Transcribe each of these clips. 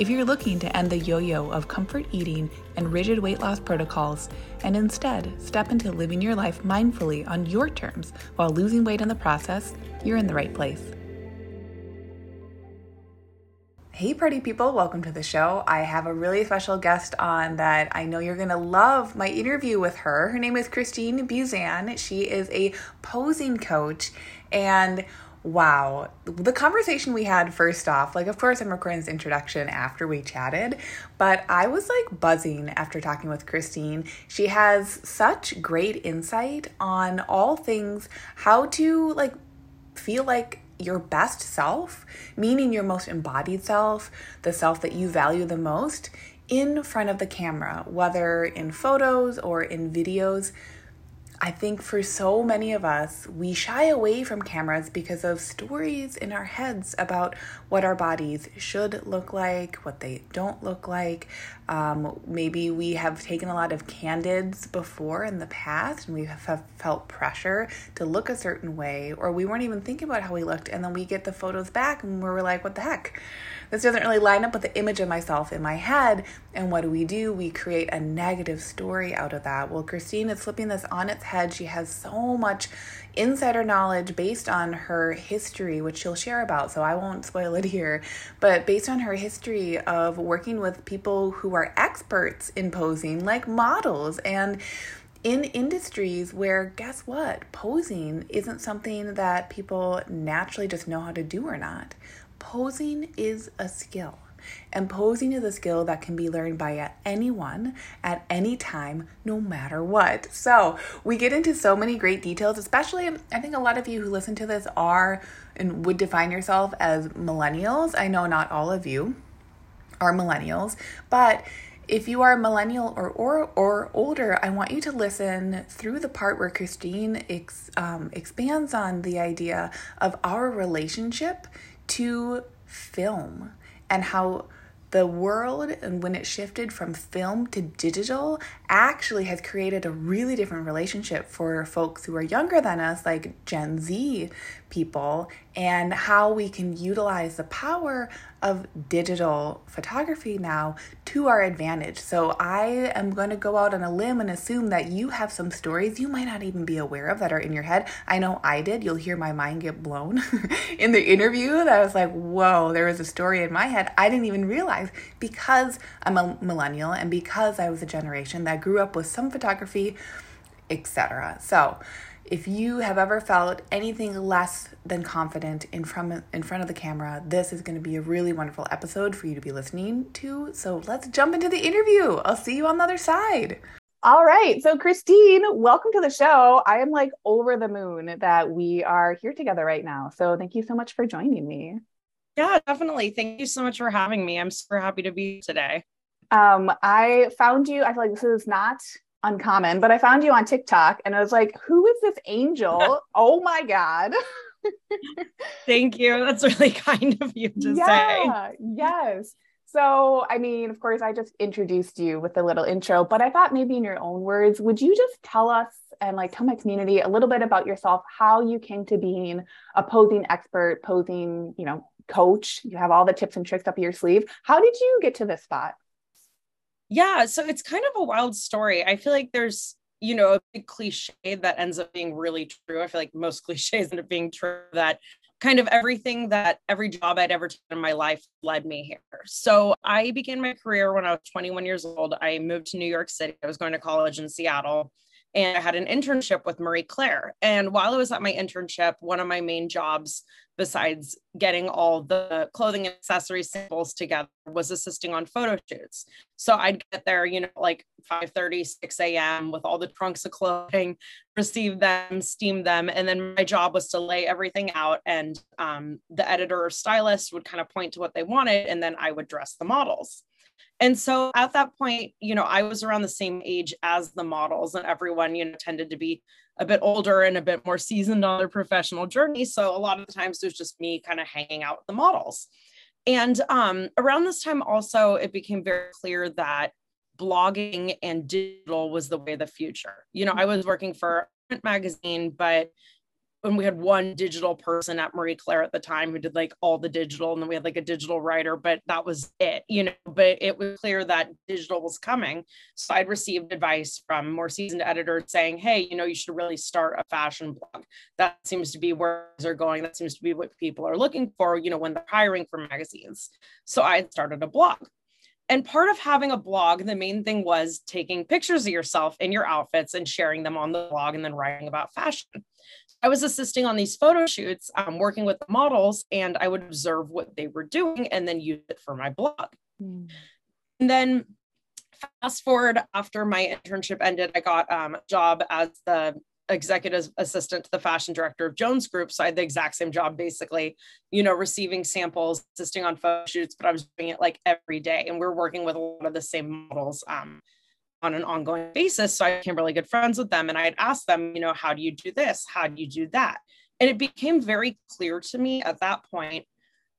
If you're looking to end the yo yo of comfort eating and rigid weight loss protocols and instead step into living your life mindfully on your terms while losing weight in the process, you're in the right place. Hey, pretty people, welcome to the show. I have a really special guest on that I know you're going to love my interview with her. Her name is Christine Buzan. She is a posing coach and Wow. The conversation we had first off, like, of course, I'm recording this introduction after we chatted, but I was like buzzing after talking with Christine. She has such great insight on all things how to, like, feel like your best self, meaning your most embodied self, the self that you value the most, in front of the camera, whether in photos or in videos. I think for so many of us, we shy away from cameras because of stories in our heads about what our bodies should look like, what they don't look like. Um, maybe we have taken a lot of candids before in the past and we have felt pressure to look a certain way, or we weren't even thinking about how we looked, and then we get the photos back and we're like, what the heck? this doesn't really line up with the image of myself in my head. And what do we do? We create a negative story out of that. Well, Christine is flipping this on its head. She has so much insider knowledge based on her history, which she'll share about, so I won't spoil it here. But based on her history of working with people who are experts in posing, like models and in industries where guess what posing isn't something that people naturally just know how to do or not posing is a skill. And posing is a skill that can be learned by anyone at any time, no matter what. So, we get into so many great details, especially I think a lot of you who listen to this are and would define yourself as millennials. I know not all of you are millennials, but if you are a millennial or, or, or older, I want you to listen through the part where Christine ex, um, expands on the idea of our relationship to film and how the world and when it shifted from film to digital actually has created a really different relationship for folks who are younger than us like Gen Z people and how we can utilize the power of digital photography now to our advantage. So, I am going to go out on a limb and assume that you have some stories you might not even be aware of that are in your head. I know I did. You'll hear my mind get blown in the interview. That I was like, whoa, there was a story in my head I didn't even realize because I'm a millennial and because I was a generation that grew up with some photography, etc. So, if you have ever felt anything less than confident in front in front of the camera, this is going to be a really wonderful episode for you to be listening to. So let's jump into the interview. I'll see you on the other side. All right. So, Christine, welcome to the show. I am like over the moon that we are here together right now. So, thank you so much for joining me. Yeah, definitely. Thank you so much for having me. I'm super happy to be today. Um, I found you, I feel like this is not uncommon, but I found you on TikTok and I was like, who is this angel? oh my God. Thank you. That's really kind of you to yeah, say. Yes. So, I mean, of course, I just introduced you with a little intro, but I thought maybe in your own words, would you just tell us and like tell my community a little bit about yourself, how you came to being a posing expert, posing, you know, coach? You have all the tips and tricks up your sleeve. How did you get to this spot? Yeah, so it's kind of a wild story. I feel like there's, you know, a big cliche that ends up being really true. I feel like most cliches end up being true that kind of everything that every job I'd ever taken in my life led me here. So I began my career when I was 21 years old. I moved to New York City. I was going to college in Seattle and I had an internship with Marie Claire. And while I was at my internship, one of my main jobs besides getting all the clothing accessory samples together was assisting on photo shoots so i'd get there you know like 5 30 6 a.m with all the trunks of clothing receive them steam them and then my job was to lay everything out and um, the editor or stylist would kind of point to what they wanted and then i would dress the models And so at that point, you know, I was around the same age as the models, and everyone, you know, tended to be a bit older and a bit more seasoned on their professional journey. So a lot of the times there's just me kind of hanging out with the models. And um, around this time, also, it became very clear that blogging and digital was the way of the future. You know, I was working for a magazine, but when we had one digital person at Marie Claire at the time who did like all the digital, and then we had like a digital writer, but that was it, you know. But it was clear that digital was coming. So I'd received advice from more seasoned editors saying, hey, you know, you should really start a fashion blog. That seems to be where they're going. That seems to be what people are looking for, you know, when they're hiring for magazines. So I started a blog. And part of having a blog, the main thing was taking pictures of yourself in your outfits and sharing them on the blog and then writing about fashion. I was assisting on these photo shoots, um, working with the models, and I would observe what they were doing and then use it for my blog. Mm. And then fast forward after my internship ended, I got um, a job as the executive assistant to the fashion director of Jones Group. So I had the exact same job, basically, you know, receiving samples, assisting on photo shoots, but I was doing it like every day. And we are working with a lot of the same models um, on an ongoing basis. So I became really good friends with them. And I'd ask them, you know, how do you do this? How do you do that? And it became very clear to me at that point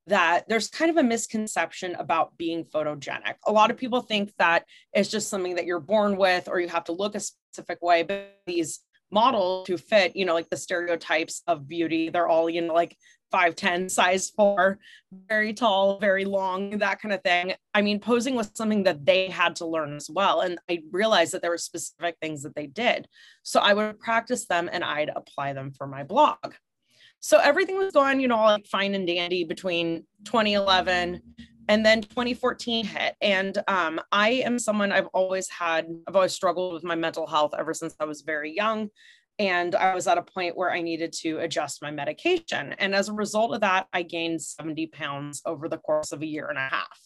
that there's kind of a misconception about being photogenic. A lot of people think that it's just something that you're born with or you have to look a specific way, but these models who fit, you know, like the stereotypes of beauty. They're all, you know, like 5'10, size four, very tall, very long, that kind of thing. I mean, posing was something that they had to learn as well. And I realized that there were specific things that they did. So I would practice them and I'd apply them for my blog. So everything was going, you know, like fine and dandy between 2011 and then 2014 hit and um, i am someone i've always had i've always struggled with my mental health ever since i was very young and i was at a point where i needed to adjust my medication and as a result of that i gained 70 pounds over the course of a year and a half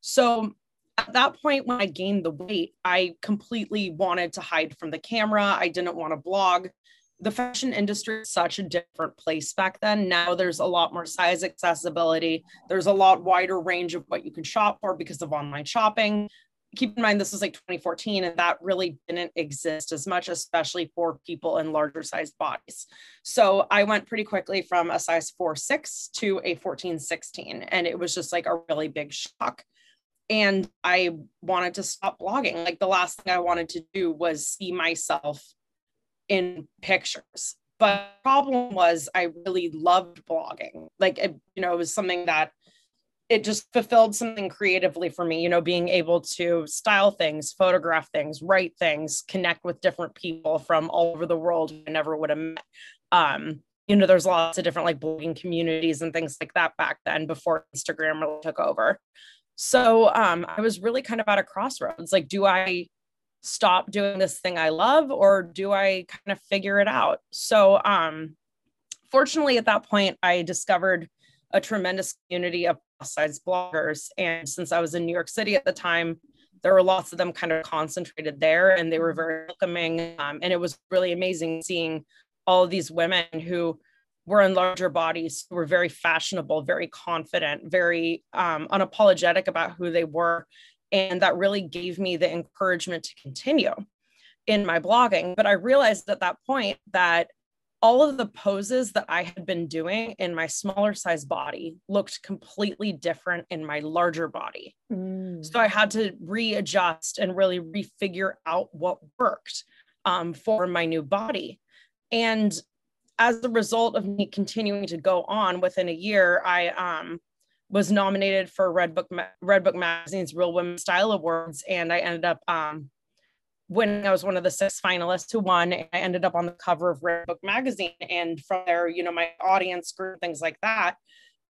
so at that point when i gained the weight i completely wanted to hide from the camera i didn't want to blog the fashion industry is such a different place back then. Now there's a lot more size accessibility. There's a lot wider range of what you can shop for because of online shopping. Keep in mind, this was like 2014, and that really didn't exist as much, especially for people in larger sized bodies. So I went pretty quickly from a size 4 6 to a 14 16, and it was just like a really big shock and I wanted to stop blogging. Like the last thing I wanted to do was see myself in pictures. But the problem was I really loved blogging. Like it, you know, it was something that it just fulfilled something creatively for me, you know, being able to style things, photograph things, write things, connect with different people from all over the world I never would have met. Um, you know, there's lots of different like blogging communities and things like that back then before Instagram really took over. So um, I was really kind of at a crossroads. Like, do I stop doing this thing I love or do I kind of figure it out? So, um, fortunately, at that point, I discovered a tremendous community of size bloggers. And since I was in New York City at the time, there were lots of them kind of concentrated there and they were very welcoming. Um, and it was really amazing seeing all of these women who were in larger bodies, were very fashionable, very confident, very um, unapologetic about who they were, and that really gave me the encouragement to continue in my blogging. But I realized at that point that all of the poses that I had been doing in my smaller size body looked completely different in my larger body. Mm. So I had to readjust and really refigure out what worked um, for my new body. And as a result of me continuing to go on within a year, I um, was nominated for Redbook Red Book Magazine's Real Women Style Awards, and I ended up um, winning. I was one of the six finalists who won. I ended up on the cover of Redbook Magazine, and from there, you know, my audience grew, things like that.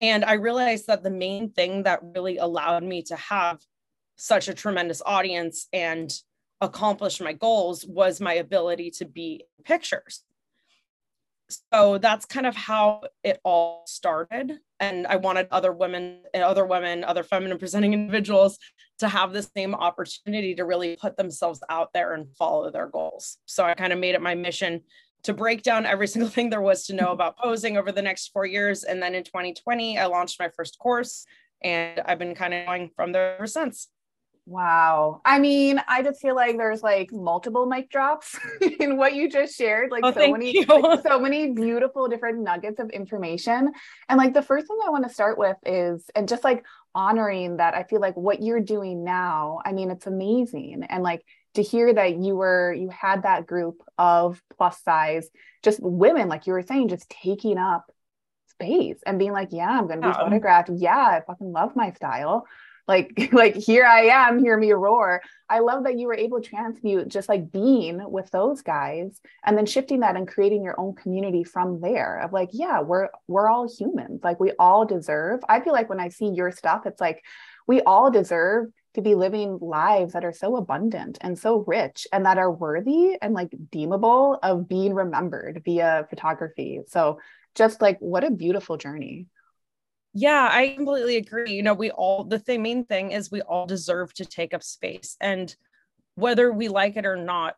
And I realized that the main thing that really allowed me to have such a tremendous audience and accomplish my goals was my ability to be pictures so that's kind of how it all started. And i wanted other women and other women other feminine presenting individuals to have the same opportunity to really put themselves out there and follow their goals. So i kind of made it my mission to break down every single thing there was to know mm-hmm. about posing over the next four years. And then in 2020 i launched my first course and i've been kind of going from there ever since Wow. I mean, I just feel like there's like multiple mic drops in what you just shared. Like oh, so many, like, so many beautiful different nuggets of information. And like the first thing I want to start with is, and just like honoring that I feel like what you're doing now, I mean, it's amazing. And like to hear that you were, you had that group of plus size, just women, like you were saying, just taking up space and being like, yeah, I'm going to be photographed. Yeah, I fucking love my style like like here i am hear me roar. I love that you were able to transmute just like being with those guys and then shifting that and creating your own community from there of like yeah we're we're all humans. Like we all deserve i feel like when i see your stuff it's like we all deserve to be living lives that are so abundant and so rich and that are worthy and like deemable of being remembered via photography. So just like what a beautiful journey yeah, I completely agree. You know, we all, the thing, main thing is we all deserve to take up space. And whether we like it or not,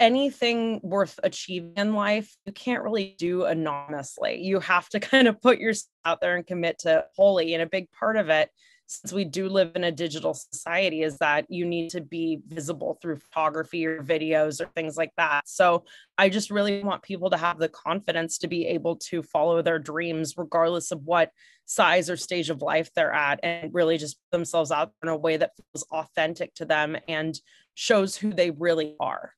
anything worth achieving in life, you can't really do anonymously. You have to kind of put yourself out there and commit to wholly. And a big part of it since we do live in a digital society is that you need to be visible through photography or videos or things like that. So I just really want people to have the confidence to be able to follow their dreams regardless of what size or stage of life they're at and really just put themselves out in a way that feels authentic to them and shows who they really are.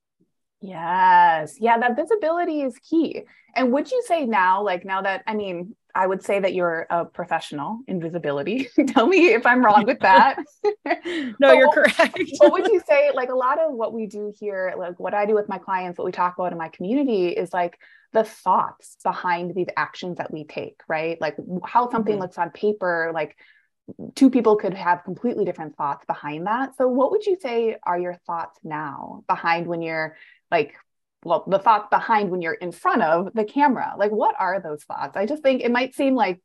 Yes. Yeah, that visibility is key. And would you say now, like now that, I mean, I would say that you're a professional in visibility. Tell me if I'm wrong with that. no, you're correct. what would you say? Like a lot of what we do here, like what I do with my clients, what we talk about in my community is like the thoughts behind these actions that we take, right? Like how something mm-hmm. looks on paper, like two people could have completely different thoughts behind that. So what would you say are your thoughts now behind when you're like well the thoughts behind when you're in front of the camera. Like what are those thoughts? I just think it might seem like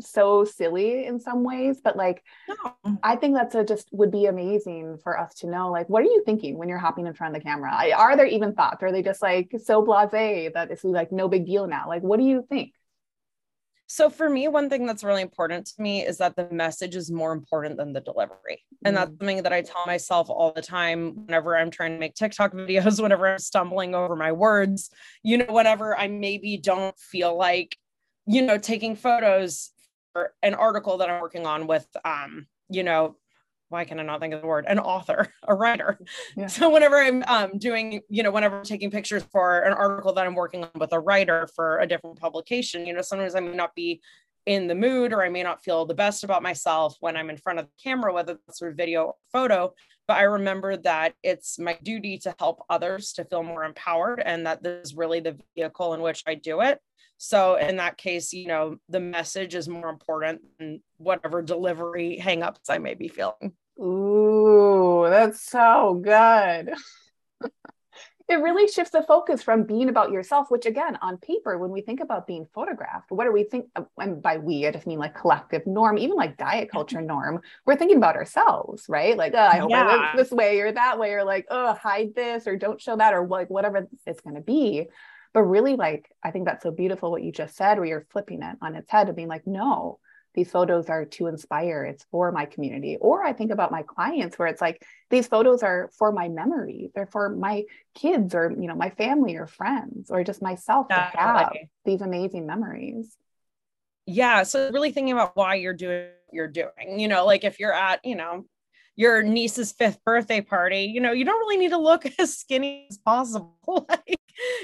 so silly in some ways but like no. i think that's a just would be amazing for us to know like what are you thinking when you're hopping in front of the camera? Are there even thoughts? Are they just like so blasé that it's like no big deal now? Like what do you think so for me, one thing that's really important to me is that the message is more important than the delivery. And that's mm. something that I tell myself all the time whenever I'm trying to make TikTok videos, whenever I'm stumbling over my words, you know, whenever I maybe don't feel like, you know, taking photos for an article that I'm working on with um, you know, why can I not think of the word? An author, a writer. Yeah. So whenever I'm um, doing, you know, whenever I'm taking pictures for an article that I'm working on with a writer for a different publication, you know, sometimes I may not be in the mood or I may not feel the best about myself when I'm in front of the camera, whether it's through video or photo. But I remember that it's my duty to help others to feel more empowered and that this is really the vehicle in which I do it. So in that case, you know, the message is more important than whatever delivery hangups I may be feeling. Ooh, that's so good. it really shifts the focus from being about yourself, which again, on paper, when we think about being photographed, what do we think? Uh, and by we, I just mean like collective norm, even like diet culture norm. We're thinking about ourselves, right? Like, I hope yeah. I look this way or that way, or like, oh, hide this or don't show that, or like whatever it's going to be. But really, like, I think that's so beautiful what you just said, where you're flipping it on its head and being like, no, these photos are to inspire it's for my community. Or i think about my clients where it's like these photos are for my memory they're for my kids or you know my family or friends or just myself to have these amazing memories. Yeah so really thinking about why you're doing you're doing you know like if you're at you know your niece's fifth birthday party you know you don't really need to look as skinny as possible like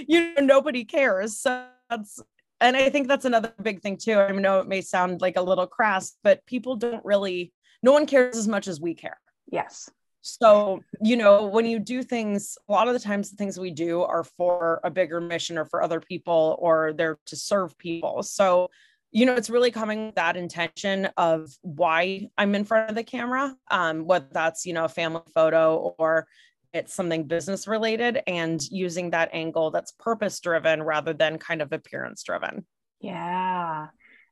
you know nobody cares. So that's and I think that's another big thing too. I know it may sound like a little crass, but people don't really, no one cares as much as we care. Yes. So, you know, when you do things, a lot of the times the things we do are for a bigger mission or for other people or they're to serve people. So, you know, it's really coming with that intention of why I'm in front of the camera, um, whether that's, you know, a family photo or it's something business related and using that angle that's purpose driven rather than kind of appearance driven. Yeah.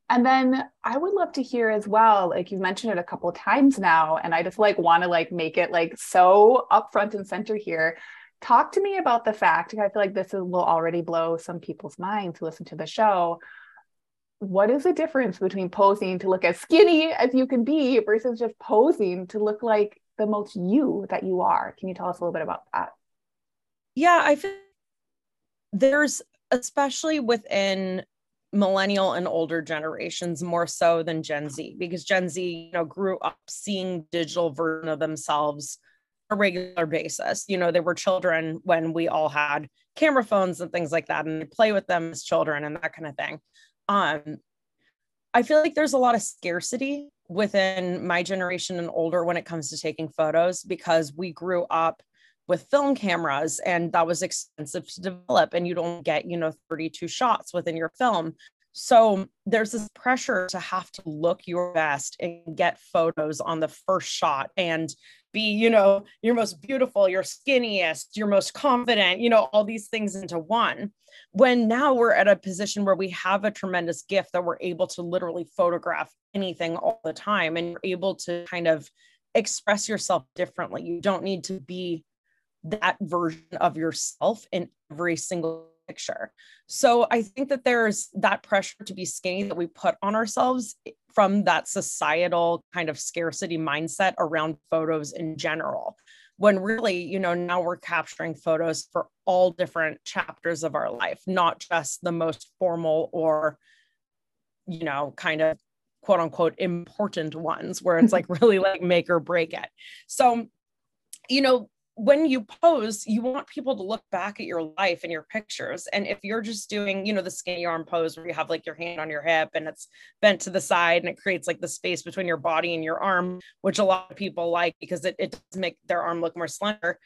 And then I would love to hear as well, like you've mentioned it a couple times now, and I just like want to like make it like so upfront and center here. Talk to me about the fact, I feel like this will already blow some people's minds who listen to the show. What is the difference between posing to look as skinny as you can be versus just posing to look like the most you that you are. Can you tell us a little bit about that? Yeah, I feel there's especially within millennial and older generations more so than Gen Z because Gen Z, you know, grew up seeing digital version of themselves a regular basis. You know, they were children when we all had camera phones and things like that, and they play with them as children and that kind of thing. Um, I feel like there's a lot of scarcity within my generation and older when it comes to taking photos because we grew up with film cameras and that was expensive to develop and you don't get you know 32 shots within your film. So there's this pressure to have to look your best and get photos on the first shot. And be you know your most beautiful your skinniest your most confident you know all these things into one when now we're at a position where we have a tremendous gift that we're able to literally photograph anything all the time and you're able to kind of express yourself differently you don't need to be that version of yourself in every single picture. So I think that there's that pressure to be skinny that we put on ourselves from that societal kind of scarcity mindset around photos in general. When really, you know, now we're capturing photos for all different chapters of our life, not just the most formal or, you know, kind of quote unquote important ones where it's mm-hmm. like really like make or break it. So, you know, when you pose, you want people to look back at your life and your pictures. And if you're just doing, you know, the skinny arm pose where you have like your hand on your hip and it's bent to the side and it creates like the space between your body and your arm, which a lot of people like because it, it does make their arm look more slender.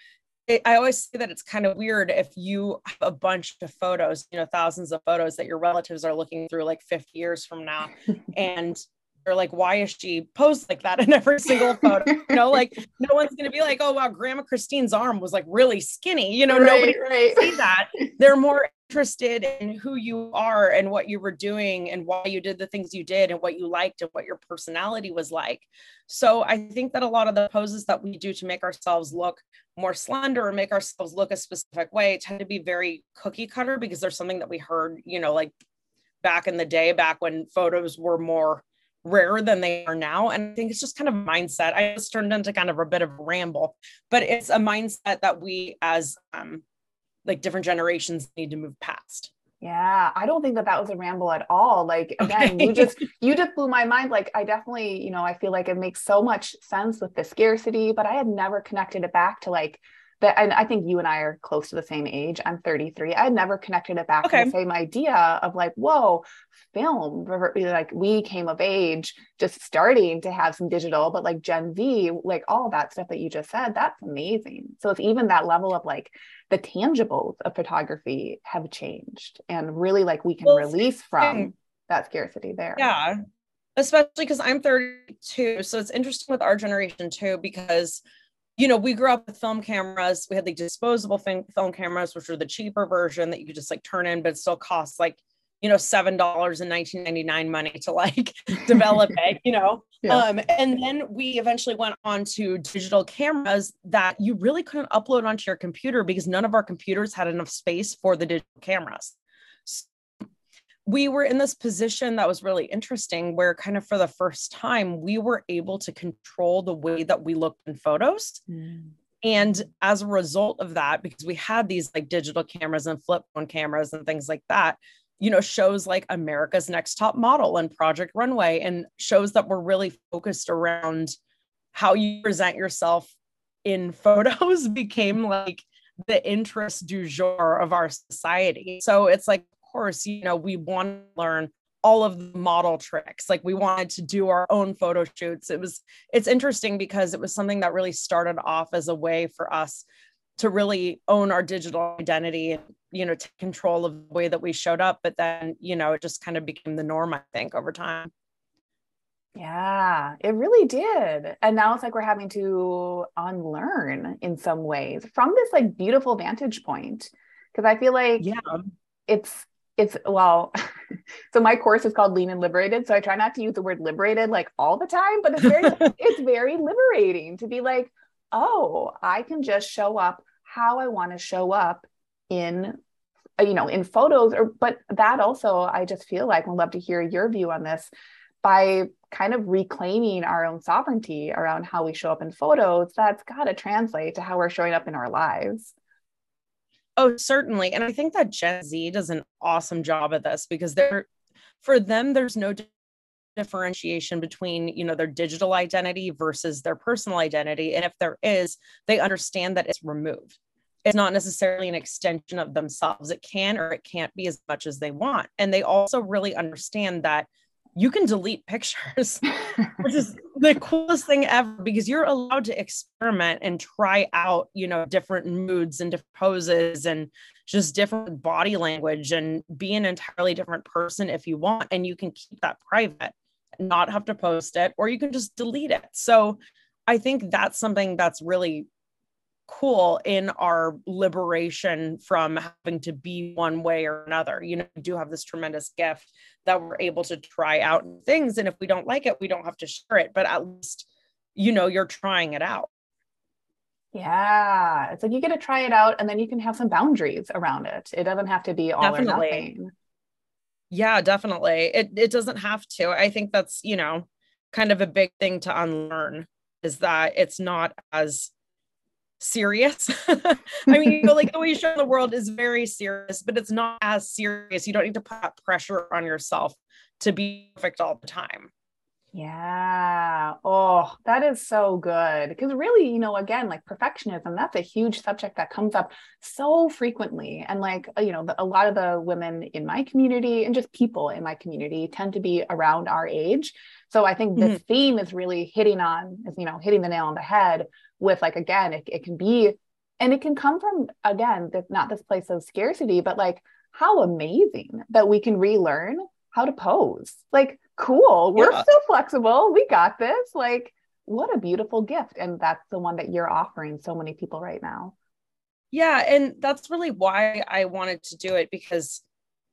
It, I always say that it's kind of weird if you have a bunch of photos, you know, thousands of photos that your relatives are looking through like 50 years from now. and they're like, why is she posed like that in every single photo? you know, like no one's gonna be like, oh wow, Grandma Christine's arm was like really skinny. You know, right, nobody right. see that. They're more interested in who you are and what you were doing and why you did the things you did and what you liked and what your personality was like. So I think that a lot of the poses that we do to make ourselves look more slender or make ourselves look a specific way tend to be very cookie cutter because there's something that we heard, you know, like back in the day, back when photos were more rarer than they are now. And I think it's just kind of mindset. I just turned into kind of a bit of a ramble, but it's a mindset that we as um, like different generations need to move past. Yeah, I don't think that that was a ramble at all. Like again, okay. you just you just blew my mind. Like I definitely, you know, I feel like it makes so much sense with the scarcity, but I had never connected it back to like that and I think you and I are close to the same age. I'm 33. I had never connected it back okay. to the same idea of like, whoa, film. Like we came of age just starting to have some digital, but like Gen Z, like all that stuff that you just said, that's amazing. So it's even that level of like the tangibles of photography have changed and really like we can well, release from that scarcity there. Yeah. Especially because I'm 32. So it's interesting with our generation too, because you know, we grew up with film cameras. We had the disposable film, film cameras, which were the cheaper version that you could just like turn in, but it still costs like, you know, seven dollars in 1999 money to like develop it, you know. Yeah. Um, and then we eventually went on to digital cameras that you really couldn't upload onto your computer because none of our computers had enough space for the digital cameras we were in this position that was really interesting where kind of for the first time we were able to control the way that we looked in photos mm. and as a result of that because we had these like digital cameras and flip phone cameras and things like that you know shows like america's next top model and project runway and shows that were really focused around how you present yourself in photos became like the interest du jour of our society so it's like course, you know, we want to learn all of the model tricks. Like we wanted to do our own photo shoots. It was, it's interesting because it was something that really started off as a way for us to really own our digital identity and, you know, take control of the way that we showed up. But then, you know, it just kind of became the norm, I think, over time. Yeah, it really did. And now it's like we're having to unlearn in some ways from this like beautiful vantage point. Cause I feel like yeah. it's it's well so my course is called lean and liberated so i try not to use the word liberated like all the time but it's very it's very liberating to be like oh i can just show up how i want to show up in uh, you know in photos or but that also i just feel like would love to hear your view on this by kind of reclaiming our own sovereignty around how we show up in photos, that's got to translate to how we're showing up in our lives. Oh, certainly. And I think that Gen Z does an awesome job at this because they're for them, there's no differentiation between you know their digital identity versus their personal identity and if there is they understand that it's removed it's not necessarily an extension of themselves it can or it can't be as much as they want and they also really understand that you can delete pictures, which is the coolest thing ever because you're allowed to experiment and try out, you know, different moods and different poses and just different body language and be an entirely different person if you want. And you can keep that private, not have to post it, or you can just delete it. So I think that's something that's really cool in our liberation from having to be one way or another. You know, we do have this tremendous gift that we're able to try out things. And if we don't like it, we don't have to share it, but at least, you know, you're trying it out. Yeah. It's like you get to try it out and then you can have some boundaries around it. It doesn't have to be all Definitely. or nothing. Yeah, definitely. It it doesn't have to. I think that's, you know, kind of a big thing to unlearn is that it's not as serious. I mean, you know, like the way you show the world is very serious, but it's not as serious. You don't need to put pressure on yourself to be perfect all the time. Yeah. Oh, that is so good. Because really, you know, again, like perfectionism, that's a huge subject that comes up so frequently. And like, uh, you know, the, a lot of the women in my community and just people in my community tend to be around our age. So I think this mm-hmm. theme is really hitting on, is, you know, hitting the nail on the head with like again it, it can be and it can come from again not this place of scarcity but like how amazing that we can relearn how to pose. Like cool we're yeah. so flexible we got this like what a beautiful gift and that's the one that you're offering so many people right now. Yeah and that's really why i wanted to do it because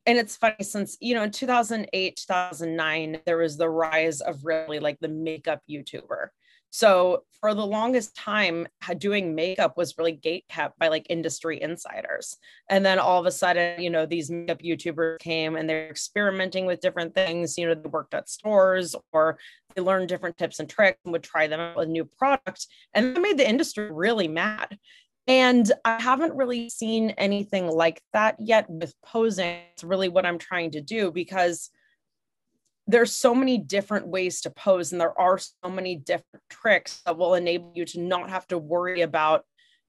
and it's funny since you know in 2008 2009 there was the rise of really like the makeup youtuber so for the longest time, doing makeup was really gate kept by like industry insiders. And then all of a sudden, you know, these makeup YouTubers came and they're experimenting with different things. You know, they worked at stores or they learned different tips and tricks and would try them out with new products. And that made the industry really mad. And I haven't really seen anything like that yet with posing. It's really what I'm trying to do because there's so many different ways to pose and there are so many different tricks that will enable you to not have to worry about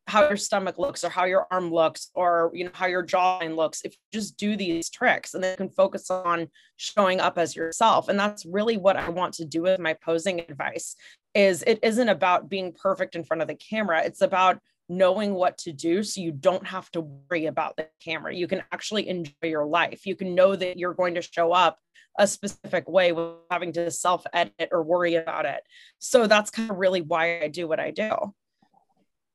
how your stomach looks or how your arm looks or you know how your jawline looks if you just do these tricks and then can focus on showing up as yourself. And that's really what i want to do with my posing advice is it isn't about being perfect in front of the camera. It's about knowing what to do so you don't have to worry about the camera. You can actually enjoy your life. You can know that you're going to show up a specific way without having to self edit or worry about it. So that's kind of really why I do what I do.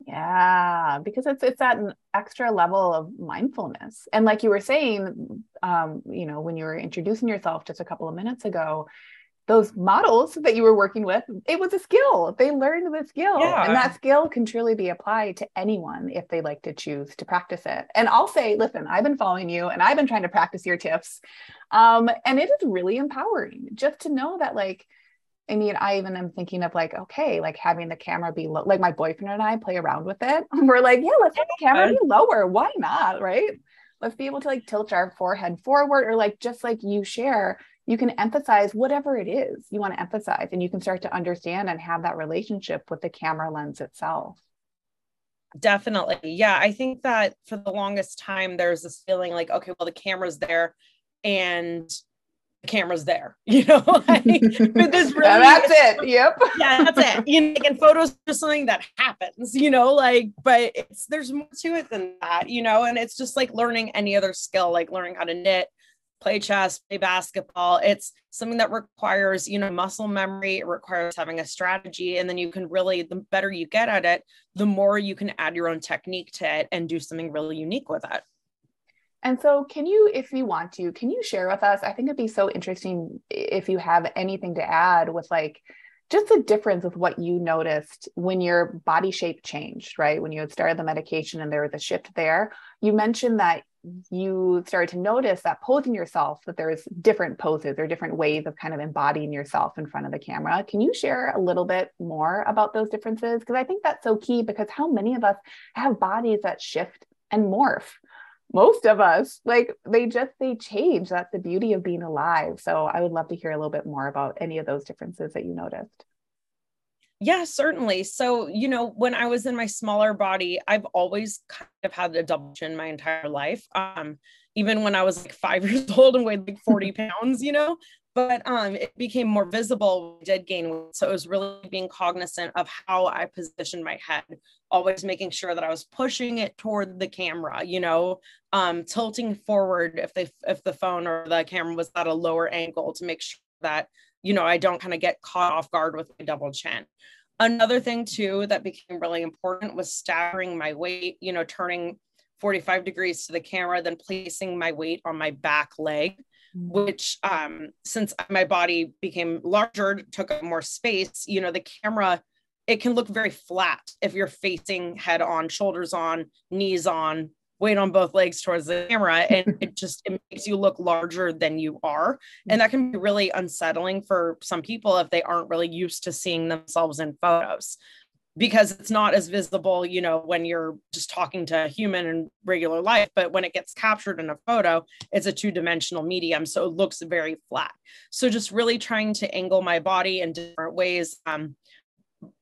Yeah, because it's it's at an extra level of mindfulness. And like you were saying, um, you know, when you were introducing yourself just a couple of minutes ago, those models that you were working with, it was a skill. They learned the skill. Yeah. And that skill can truly be applied to anyone if they like to choose to practice it. And I'll say, listen, I've been following you and I've been trying to practice your tips. Um, and it is really empowering just to know that, like, I mean, I even am thinking of like, okay, like having the camera be low, like my boyfriend and I play around with it. We're like, yeah, let's have the camera be lower. Why not? Right. Let's be able to like tilt our forehead forward or like just like you share you can emphasize whatever it is you want to emphasize and you can start to understand and have that relationship with the camera lens itself. Definitely. Yeah i think that for the longest time there's this feeling like okay well the camera's there and the camera's there you know like, this really that's it yep. Yeah that's it. You know and photos are something that happens you know like but it's there's more to it than that you know and it's just like learning any other skill like learning how to knit play chess, play basketball. It's something that requires, you know, muscle memory. It requires having a strategy. And then you can really, the better you get at it, the more you can add your own technique to it and do something really unique with it. And so, can you, if you want to, can you share with us? I think it'd be so interesting if you have anything to add with like just the difference with what you noticed when your body shape changed, right? When you had started the medication and there was a shift there. You mentioned that you started to notice that posing yourself, that there's different poses or different ways of kind of embodying yourself in front of the camera. Can you share a little bit more about those differences? Because I think that's so key because how many of us have bodies that shift and morph? Most of us, like they just they change. That's the beauty of being alive. So I would love to hear a little bit more about any of those differences that you noticed. Yeah, certainly. So, you know, when I was in my smaller body, I've always kind of had a double chin my entire life. Um, even when I was like five years old and weighed like 40 pounds, you know, but um, it became more visible I did gain weight. So it was really being cognizant of how I positioned my head, always making sure that I was pushing it toward the camera, you know, um, tilting forward if they if the phone or the camera was at a lower angle to make sure that you know, I don't kind of get caught off guard with my double chin. Another thing too that became really important was staggering my weight, you know, turning 45 degrees to the camera, then placing my weight on my back leg, mm. which um, since my body became larger, took up more space, you know, the camera, it can look very flat if you're facing head on, shoulders on, knees on, weight on both legs towards the camera and it just it makes you look larger than you are. And that can be really unsettling for some people if they aren't really used to seeing themselves in photos because it's not as visible you know when you're just talking to a human in regular life but when it gets captured in a photo it's a two-dimensional medium so it looks very flat. So just really trying to angle my body in different ways um,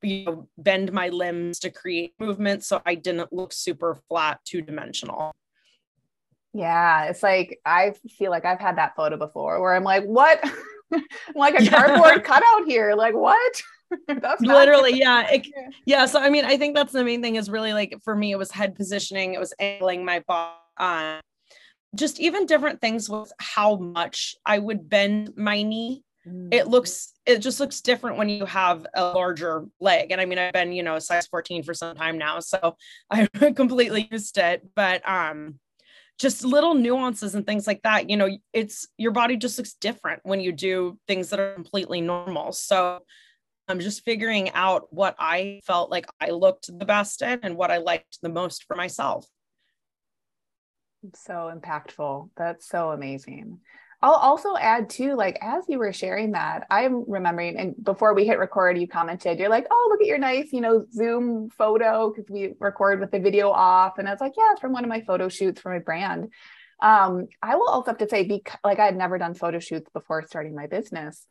you know, bend my limbs to create movement so I didn't look super flat, two dimensional. Yeah, it's like I feel like I've had that photo before where I'm like, what? like a cardboard cutout here. Like, what? that's literally, yeah. It, yeah. So, I mean, I think that's the main thing is really like for me, it was head positioning, it was angling my body. Uh, just even different things with how much I would bend my knee it looks it just looks different when you have a larger leg. And i mean i've been you know a size 14 for some time now so i completely used it. But um just little nuances and things like that you know it's your body just looks different when you do things that are completely normal. So i'm just figuring out what i felt like i looked the best in and what i liked the most for myself. So impactful. That's so amazing I'll also add too, like as you were sharing that, I'm remembering, and before we hit record, you commented, you're like, oh, look at your nice, you know, Zoom photo because we record with the video off. And I was like, yeah, it's from one of my photo shoots for my brand. Um, I will also have to say, because like I had never done photo shoots before starting my business.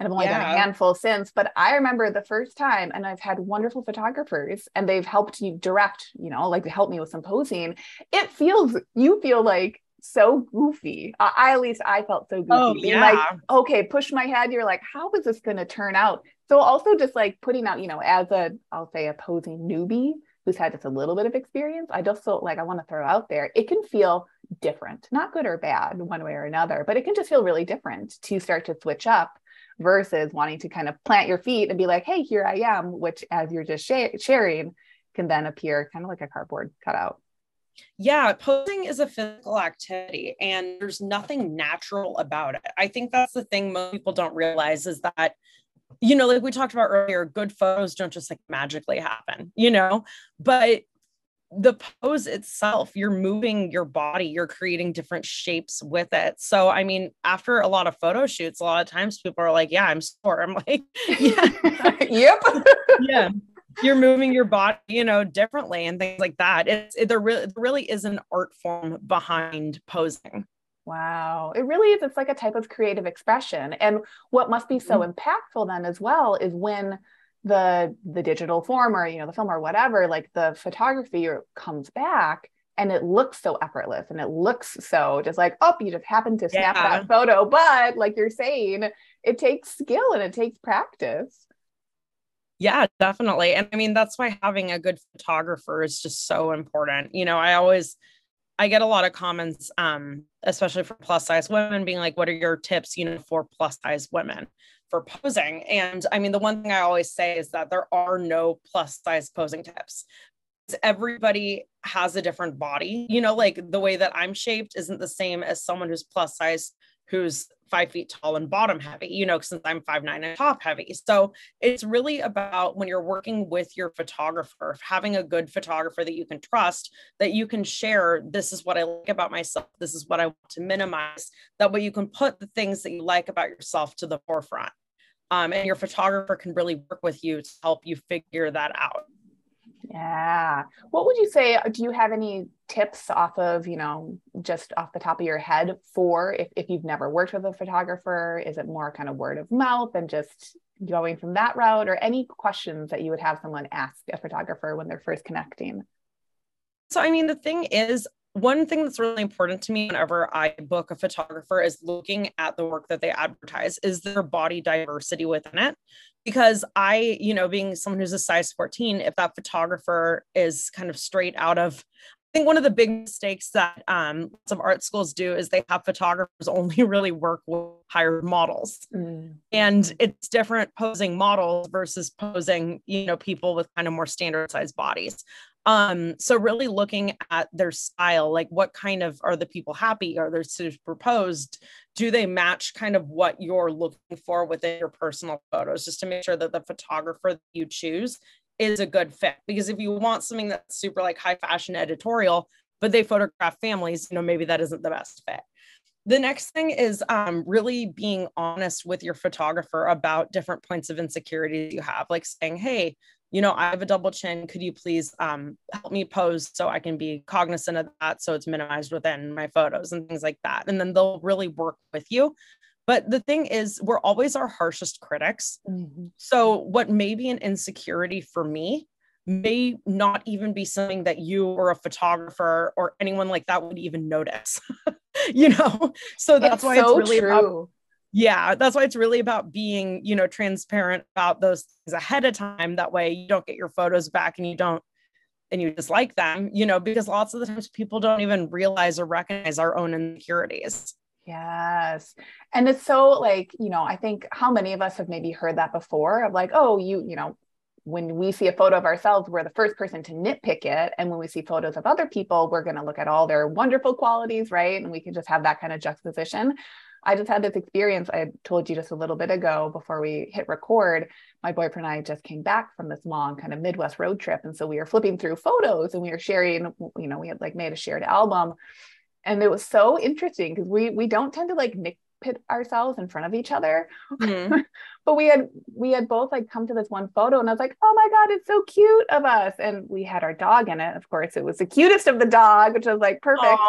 And I've only yeah. done a handful since, but I remember the first time, and I've had wonderful photographers and they've helped you direct, you know, like to help me with some posing. It feels, you feel like so goofy. I, I, at least I felt so goofy. Oh, yeah. Like, okay, push my head. You're like, how is this going to turn out? So also just like putting out, you know, as a, I'll say a posing newbie who's had just a little bit of experience, I just felt like I want to throw out there. It can feel different, not good or bad one way or another, but it can just feel really different to start to switch up versus wanting to kind of plant your feet and be like, hey, here I am, which as you're just sh- sharing can then appear kind of like a cardboard cutout. Yeah, posing is a physical activity and there's nothing natural about it. I think that's the thing most people don't realize is that, you know, like we talked about earlier, good photos don't just like magically happen, you know, but the pose itself, you're moving your body, you're creating different shapes with it. So, I mean, after a lot of photo shoots, a lot of times people are like, Yeah, I'm sore. I'm like, Yeah, yep, yeah you're moving your body, you know, differently and things like that. It's it, there really there really is an art form behind posing. Wow. It really is. It's like a type of creative expression. And what must be so mm-hmm. impactful then as well is when the the digital form or you know the film or whatever, like the photography comes back and it looks so effortless and it looks so just like, oh, you just happened to snap yeah. that photo. But like you're saying, it takes skill and it takes practice. Yeah, definitely. And I mean, that's why having a good photographer is just so important. You know, I always I get a lot of comments, um, especially for plus size women, being like, what are your tips, you know, for plus size women for posing? And I mean, the one thing I always say is that there are no plus size posing tips. Everybody has a different body, you know, like the way that I'm shaped isn't the same as someone who's plus size who's five feet tall and bottom heavy, you know, since I'm five nine and top heavy. So it's really about when you're working with your photographer, having a good photographer that you can trust, that you can share, this is what I like about myself, this is what I want to minimize. That way you can put the things that you like about yourself to the forefront. Um, and your photographer can really work with you to help you figure that out. Yeah. What would you say? Uh, do you have any tips off of, you know, just off the top of your head for if, if you've never worked with a photographer? Is it more kind of word of mouth and just going from that route or any questions that you would have someone ask a photographer when they're first connecting? So, I mean, the thing is, one thing that's really important to me whenever I book a photographer is looking at the work that they advertise. Is there body diversity within it? Because I, you know, being someone who's a size 14, if that photographer is kind of straight out of, I think one of the big mistakes that um, some art schools do is they have photographers only really work with hired models. Mm. And it's different posing models versus posing, you know, people with kind of more standard sized bodies. Um, so really looking at their style, like what kind of are the people happy? Are they superposed? Do they match kind of what you're looking for within your personal photos, just to make sure that the photographer that you choose is a good fit? Because if you want something that's super like high fashion editorial, but they photograph families, you know, maybe that isn't the best fit the next thing is um, really being honest with your photographer about different points of insecurity you have like saying hey you know, I have a double chin. Could you please um, help me pose so I can be cognizant of that so it's minimized within my photos and things like that? And then they'll really work with you. But the thing is, we're always our harshest critics. Mm-hmm. So, what may be an insecurity for me may not even be something that you or a photographer or anyone like that would even notice. you know, so that's it's why so it's really true. about yeah that's why it's really about being you know transparent about those things ahead of time that way you don't get your photos back and you don't and you dislike them you know because lots of the times people don't even realize or recognize our own insecurities yes and it's so like you know i think how many of us have maybe heard that before of like oh you you know when we see a photo of ourselves, we're the first person to nitpick it. And when we see photos of other people, we're going to look at all their wonderful qualities, right? And we can just have that kind of juxtaposition. I just had this experience I told you just a little bit ago before we hit record. My boyfriend and I just came back from this long kind of Midwest road trip. And so we were flipping through photos and we were sharing, you know, we had like made a shared album. And it was so interesting because we we don't tend to like nitpick ourselves in front of each other. Mm-hmm. but we had we had both like come to this one photo and I was like, oh my God, it's so cute of us. And we had our dog in it. Of course, it was the cutest of the dog, which was like perfect.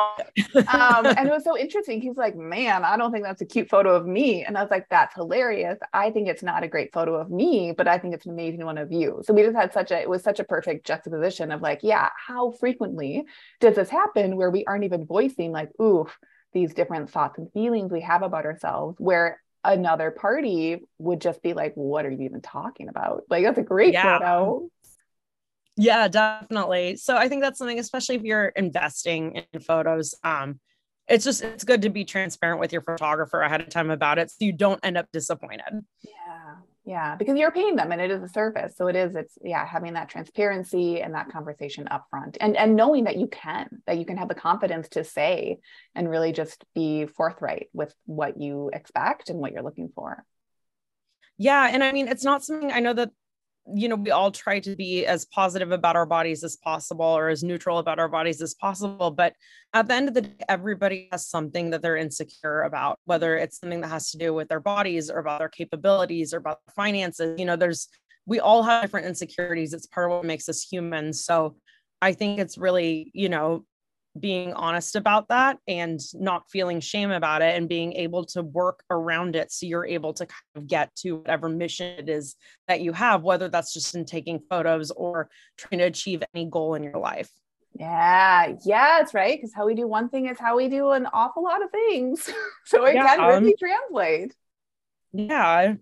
um, and it was so interesting. He's like, man, I don't think that's a cute photo of me. And I was like, that's hilarious. I think it's not a great photo of me, but I think it's an amazing one of you. So we just had such a it was such a perfect juxtaposition of like, yeah, how frequently does this happen where we aren't even voicing like, ooh, these different thoughts and feelings we have about ourselves where another party would just be like, what are you even talking about? Like, that's a great yeah. photo. Yeah, definitely. So I think that's something, especially if you're investing in photos. Um, it's just it's good to be transparent with your photographer ahead of time about it so you don't end up disappointed. Yeah yeah because you're paying them and it is a service. So it is it's yeah having that transparency and that conversation up front and and knowing that you can that you can have the confidence to say and really just be forthright with what you expect and what you're looking for. Yeah and i mean it's not something i know that you know, we all try to be as positive about our bodies as possible or as neutral about our bodies as possible. But at the end of the day, everybody has something that they're insecure about, whether it's something that has to do with their bodies or about their capabilities or about finances. You know, there's, we all have different insecurities. It's part of what makes us human. So I think it's really, you know, being honest about that and not feeling shame about it and being able to work around it so you're able to kind of get to whatever mission it is that you have whether that's just in taking photos or trying to achieve any goal in your life. Yeah yeah it's right. Because how we do one thing is how we do an awful lot of things. So it yeah, can really um, translate. yeah.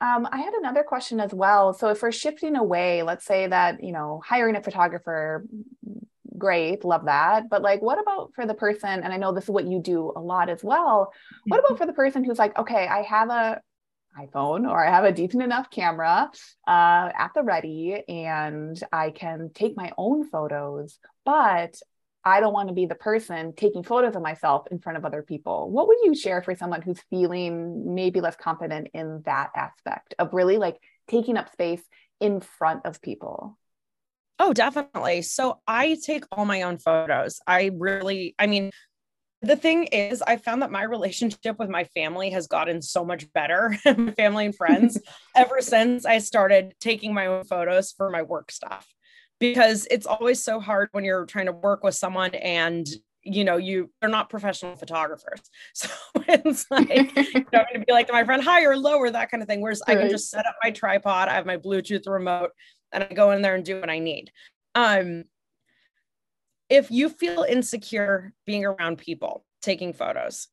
Um, I had another question as well. So if we're shifting away, let's say that, you know, hiring a photographer great love that but like what about for the person and i know this is what you do a lot as well what about mm-hmm. for the person who's like okay i have a iphone or i have a decent enough camera uh, at the ready and i can take my own photos but I don't want to be the person taking photos of myself in front of other people. What would you share for someone who's feeling maybe less confident in that aspect of really like taking up space in front of people? Oh, definitely. So I take all my own photos. I really, I mean, the thing is, I found that my relationship with my family has gotten so much better, my family and friends, ever since I started taking my own photos for my work stuff. Because it's always so hard when you're trying to work with someone and you know, you they're not professional photographers. So it's like you know, I'm gonna be like to my friend higher, lower, that kind of thing. Whereas right. I can just set up my tripod, I have my Bluetooth remote, and I go in there and do what I need. Um, if you feel insecure being around people taking photos,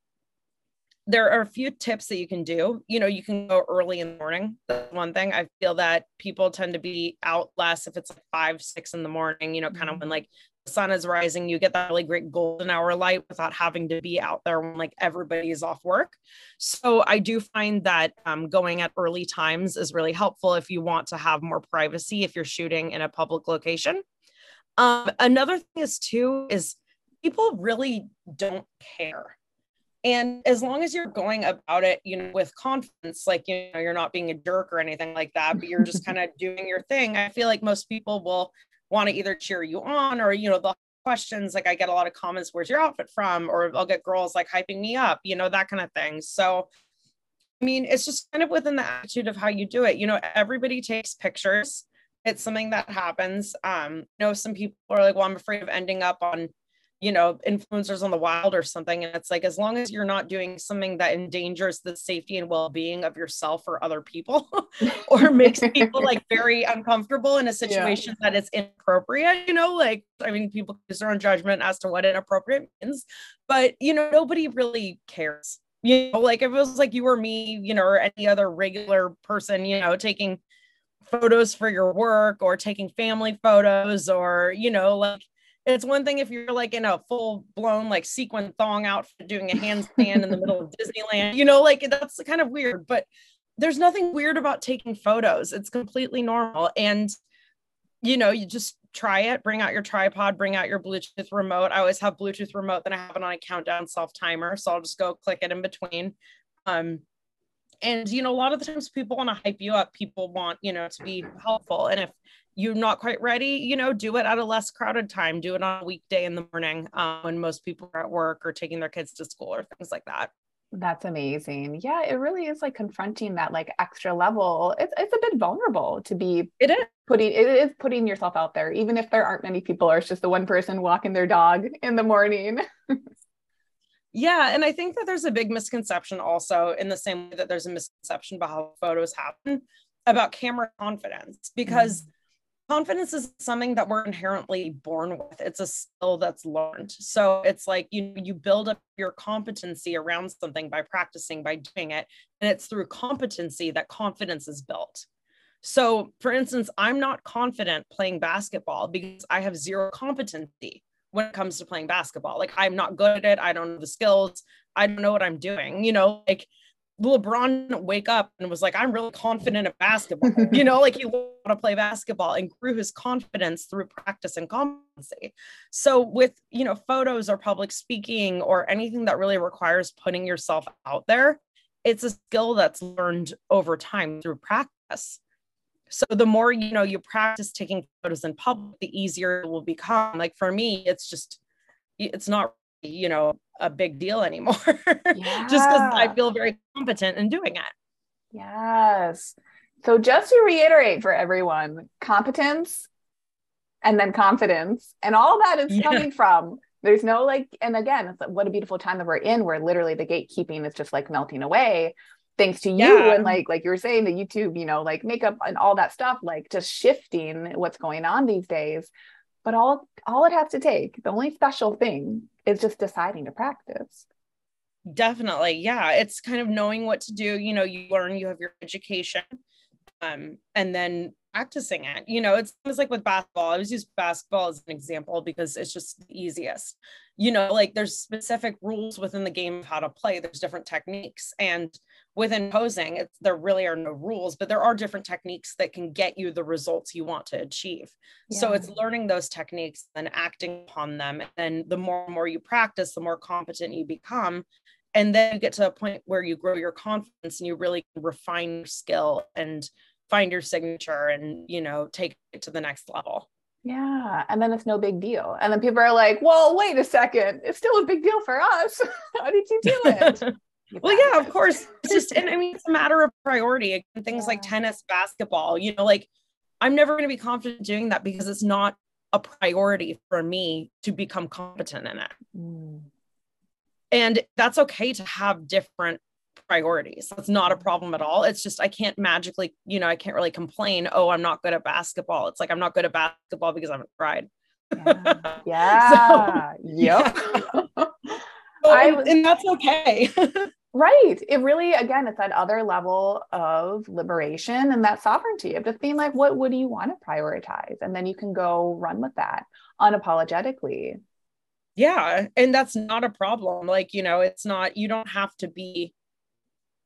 there are a few tips that you can do. You know, you can go early in the morning. That's one thing. I feel that people tend to be out less if it's like five, six in the morning, you know, kind of mm-hmm. when like sun is rising, you get that really great golden hour light without having to be out there when like everybody is off work. So I do find that um, going at early times is really helpful if you want to have more privacy if you're shooting in a public location. Um, another thing is too is people really don't care. And as long as you're going about it, you know, with confidence, like, you know, you're not being a jerk or anything like that, but you're just kind of doing your thing. I feel like most people will want to either cheer you on or, you know, the questions. Like I get a lot of comments, where's your outfit from? Or I'll get girls like hyping me up, you know, that kind of thing. So, I mean, it's just kind of within the attitude of how you do it. You know, everybody takes pictures it's something that happens. Um, you know, some people are like, well, I'm afraid of ending up on, you know, influencers on the wild or something. And it's like, as long as you're not doing something that endangers the safety and well being of yourself or other people or makes people like very uncomfortable in a situation yeah. that is inappropriate, you know, like, I mean, people use their own judgment as to what inappropriate means, but, you know, nobody really cares. You know, like if it was like you or me, you know, or any other regular person, you know, taking photos for your work or taking family photos or you know like it's one thing if you're like in a full blown like sequin thong outfit doing a handstand in the middle of Disneyland you know like that's kind of weird but there's nothing weird about taking photos. It's completely normal and you know you just try it bring out your tripod bring out your bluetooth remote. I always have bluetooth remote then i have it on a countdown self timer so i'll just go click it in between um and you know a lot of the times people want to hype you up people want you know to be helpful and if you're not quite ready you know do it at a less crowded time do it on a weekday in the morning um, when most people are at work or taking their kids to school or things like that that's amazing. Yeah, it really is like confronting that like extra level. It's it's a bit vulnerable to be it is putting it is putting yourself out there, even if there aren't many people or it's just the one person walking their dog in the morning. Yeah, and I think that there's a big misconception also in the same way that there's a misconception about how photos happen about camera confidence because mm. Confidence is something that we're inherently born with. It's a skill that's learned. So it's like you you build up your competency around something by practicing, by doing it, and it's through competency that confidence is built. So, for instance, I'm not confident playing basketball because I have zero competency when it comes to playing basketball. Like I'm not good at it. I don't know the skills. I don't know what I'm doing. You know, like LeBron wake up and was like, I'm really confident at basketball. you know, like he wanted to play basketball and grew his confidence through practice and competency. So with, you know, photos or public speaking or anything that really requires putting yourself out there, it's a skill that's learned over time through practice. So the more you know you practice taking photos in public, the easier it will become. Like for me, it's just it's not you know a big deal anymore. Yeah. just because I feel very competent in doing it. Yes. So just to reiterate for everyone, competence and then confidence and all that is yeah. coming from there's no like and again it's like, what a beautiful time that we're in where literally the gatekeeping is just like melting away thanks to you yeah. and like like you were saying the youtube you know like makeup and all that stuff like just shifting what's going on these days but all all it has to take the only special thing is just deciding to practice. Definitely. Yeah it's kind of knowing what to do. You know you learn you have your education um and then practicing it. You know, it's, it's like with basketball. I always use basketball as an example because it's just the easiest. You know, like there's specific rules within the game of how to play. There's different techniques, and within posing, it's, there really are no rules, but there are different techniques that can get you the results you want to achieve. Yeah. So it's learning those techniques and acting upon them. And the more and more you practice, the more competent you become. And then you get to a point where you grow your confidence and you really refine your skill and find your signature and you know take it to the next level. Yeah and then it's no big deal. And then people are like well wait a second. It's still a big deal for us. How did you do it? Well yeah of course. It's just and i mean it's a matter of priority. Again, things yeah. like tennis basketball you know like i'm never going to be confident doing that because it's not a priority for me to become competent in it. Mm. and that's okay to have different priorities. That's not a problem at all. It's just I can't magically, you know, I can't really complain, oh, I'm not good at basketball. It's like I'm not good at basketball because I haven't tried. Yeah. yeah. so, yep. Yeah. I, and that's okay. right. It really, again, it's that other level of liberation and that sovereignty of just being like, what, what do you want to prioritize? And then you can go run with that unapologetically. Yeah. And that's not a problem. Like, you know, it's not, you don't have to be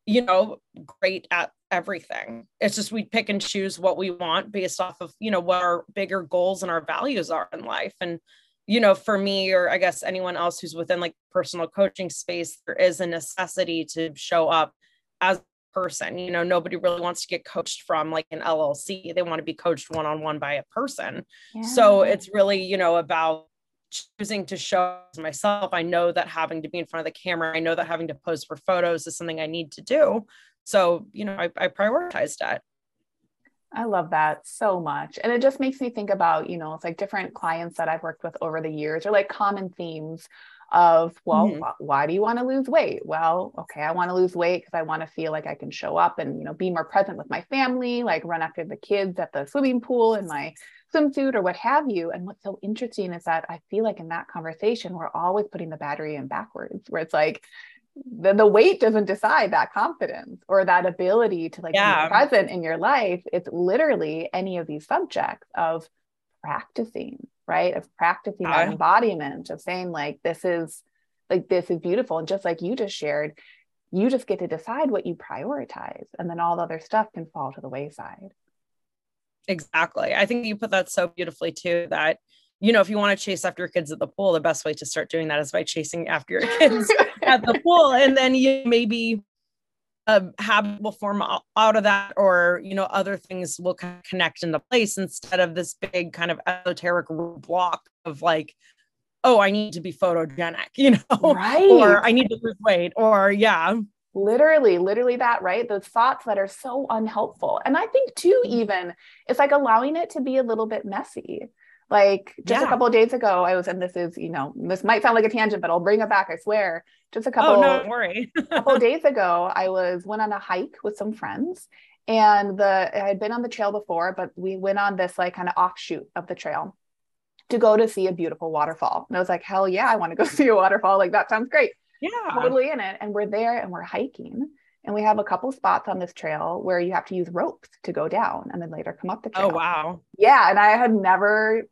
you know, great at everything. It's just we pick and choose what we want based off of, you know, what our bigger goals and our values are in life. And, you know, for me, or I guess anyone else who's within like personal coaching space, there is a necessity to show up as a person. You know, nobody really wants to get coached from like an LLC. They want to be coached one on one by a person. Yeah. So it's really, you know, about choosing to show myself i know that having to be in front of the camera i know that having to pose for photos is something i need to do so you know i, I prioritized that I love that so much. And it just makes me think about, you know, it's like different clients that I've worked with over the years or like common themes of, well, mm-hmm. wh- why do you want to lose weight? Well, okay, I want to lose weight because I want to feel like I can show up and, you know, be more present with my family, like run after the kids at the swimming pool and my swimsuit or what have you. And what's so interesting is that I feel like in that conversation, we're always putting the battery in backwards, where it's like the, the weight doesn't decide that confidence or that ability to like yeah. be present in your life. It's literally any of these subjects of practicing, right? Of practicing that embodiment of saying, like, this is like this is beautiful. And just like you just shared, you just get to decide what you prioritize. And then all the other stuff can fall to the wayside. Exactly. I think you put that so beautifully too that you know, if you want to chase after your kids at the pool, the best way to start doing that is by chasing after your kids at the pool. And then you maybe a habit will form out of that, or, you know, other things will kind of connect into place instead of this big kind of esoteric block of like, oh, I need to be photogenic, you know, right. or I need to lose weight, or yeah literally literally that right? Those thoughts that are so unhelpful. And i think too mm-hmm. even it's like allowing it to be a little bit messy. Like just yeah. a couple days ago i was and this is you know this might sound like a tangent but i'll bring it back i swear. Just a couple oh, no, don't worry. a couple days ago i was went on a hike with some friends and the i had been on the trail before but we went on this like kind of offshoot of the trail to go to see a beautiful waterfall. And i was like hell yeah i want to go see a waterfall. Like that sounds great yeah totally in it and we're there and we're hiking and we have a couple spots on this trail where you have to use ropes to go down and then later come up the oh, trail. Oh wow. Yeah. And I had never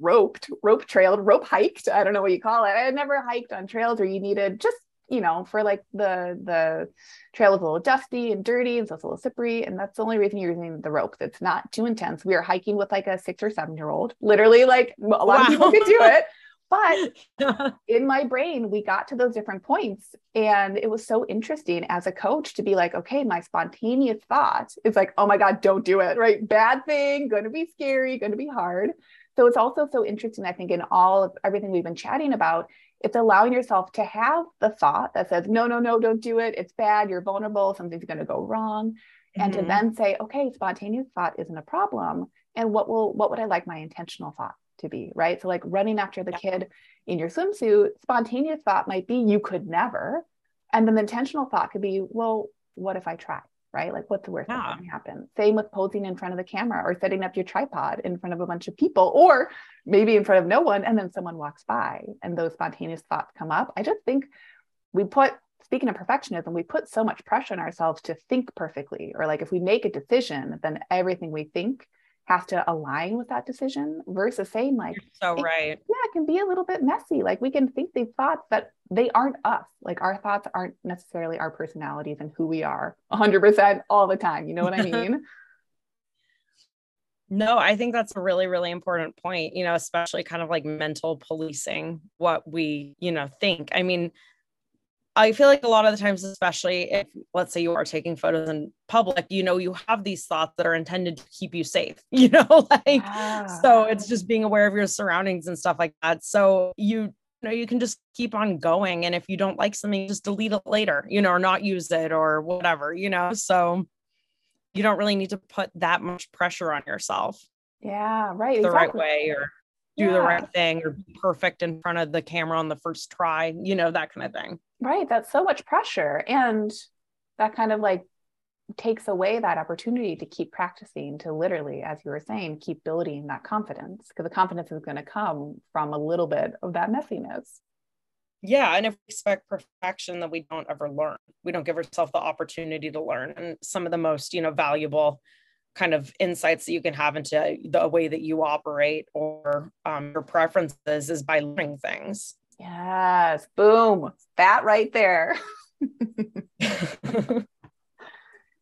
roped, rope trailed, rope hiked. I don't know what you call it. I had never hiked on trails where you needed just, you know, for like the the trail is a little dusty and dirty and so it's a little slippery. And that's the only reason you're using the ropes. It's not too intense. We are hiking with like a six or seven year old. Literally, like a lot wow. of people could do it. But in my brain, we got to those different points. And it was so interesting as a coach to be like, okay, my spontaneous thought is like, oh my God, don't do it, right? Bad thing, going to be scary, going to be hard. So it's also so interesting, I think, in all of everything we've been chatting about, it's allowing yourself to have the thought that says, no, no, no, don't do it. It's bad. You're vulnerable. Something's going to go wrong. Mm-hmm. And to mm-hmm. then say, okay, spontaneous thought isn't a problem. And what will, what would I like my intentional thought to be, right? So, like running after the yeah. kid in your swimsuit, spontaneous thought might be, you could never. And then the intentional thought could be, well, what if I try? Right? Like, what's the worst yeah. that can happen? Same with posing in front of the camera or setting up your tripod in front of a bunch of people, or maybe in front of no one, and then someone walks by and those spontaneous thoughts come up. I just think we put speaking of perfectionism, we put so much pressure on ourselves to think perfectly, or like if we make a decision, then everything we think has to align with that decision versus saying like You're so right. yeah it can be a little bit messy like we can think these thoughts but they aren't us like our thoughts aren't necessarily our personalities and who we are 100% all the time you know what i mean? No i think that's a really really important point you know especially kind of like mental policing what we you know think. I mean I feel like a lot of the times, especially if let's say you are taking photos in public, you know, you have these thoughts that are intended to keep you safe, you know, like so ah. it's just being aware of your surroundings and stuff like that. So you, you know, you can just keep on going. And if you don't like something, just delete it later, you know, or not use it or whatever, you know. So you don't really need to put that much pressure on yourself. Yeah, right. The exactly. right way or do yeah. the right thing or be perfect in front of the camera on the first try, you know, that kind of thing. Right. That's so much pressure. And that kind of like takes away that opportunity to keep practicing, to literally, as you were saying, keep building that confidence because the confidence is going to come from a little bit of that messiness. Yeah. And if we expect perfection, then we don't ever learn. We don't give ourselves the opportunity to learn. And some of the most, you know, valuable kind of insights that you can have into the way that you operate or um, your preferences is by learning things. Yes. Boom. That right there.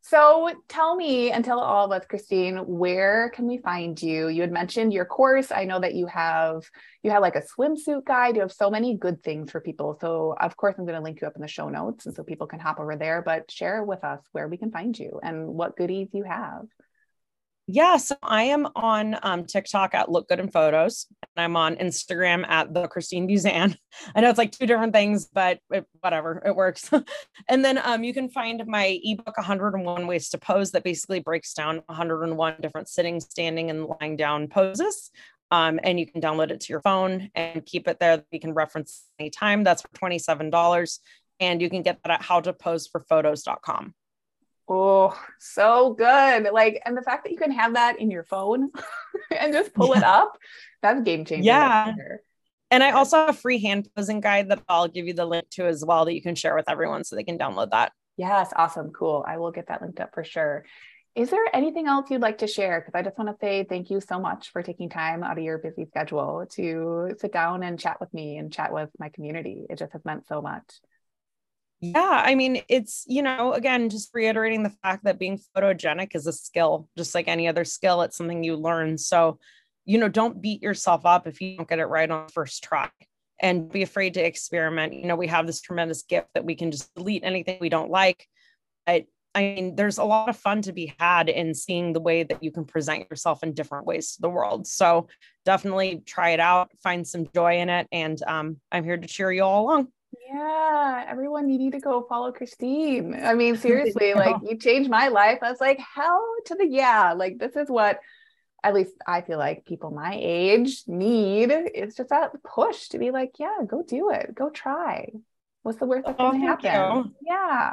so tell me and tell all of us, Christine, where can we find you? You had mentioned your course. I know that you have you have like a swimsuit guide. You have so many good things for people. So of course I'm going to link you up in the show notes and so people can hop over there, but share with us where we can find you and what goodies you have. Yeah, so I am on um, TikTok at Look Good in Photos, and I'm on Instagram at the Christine Buzan. I know it's like two different things, but it, whatever, it works. and then um, you can find my ebook 101 Ways to Pose that basically breaks down 101 different sitting, standing, and lying down poses. Um, and you can download it to your phone and keep it there. You can reference anytime. That's for $27. And you can get that at howtoposeforphotos.com. Oh, so good. Like, and the fact that you can have that in your phone and just pull yeah. it up, that's game changing. Yeah. And I also have a free hand posing guide that I'll give you the link to as well that you can share with everyone so they can download that. Yes, awesome. Cool. I will get that linked up for sure. Is there anything else you'd like to share? Because I just want to say thank you so much for taking time out of your busy schedule to sit down and chat with me and chat with my community. It just has meant so much. Yeah, I mean, it's, you know, again, just reiterating the fact that being photogenic is a skill, just like any other skill, it's something you learn. So, you know, don't beat yourself up if you don't get it right on first try and be afraid to experiment. You know, we have this tremendous gift that we can just delete anything we don't like. I, I mean, there's a lot of fun to be had in seeing the way that you can present yourself in different ways to the world. So definitely try it out, find some joy in it. And um, I'm here to cheer you all along. Yeah, everyone, you need to go follow Christine. I mean, seriously, like you changed my life. I was like, hell to the yeah. Like, this is what at least I feel like people my age need. It's just that push to be like, yeah, go do it, go try. What's the worst that's oh, going to happen? You. Yeah.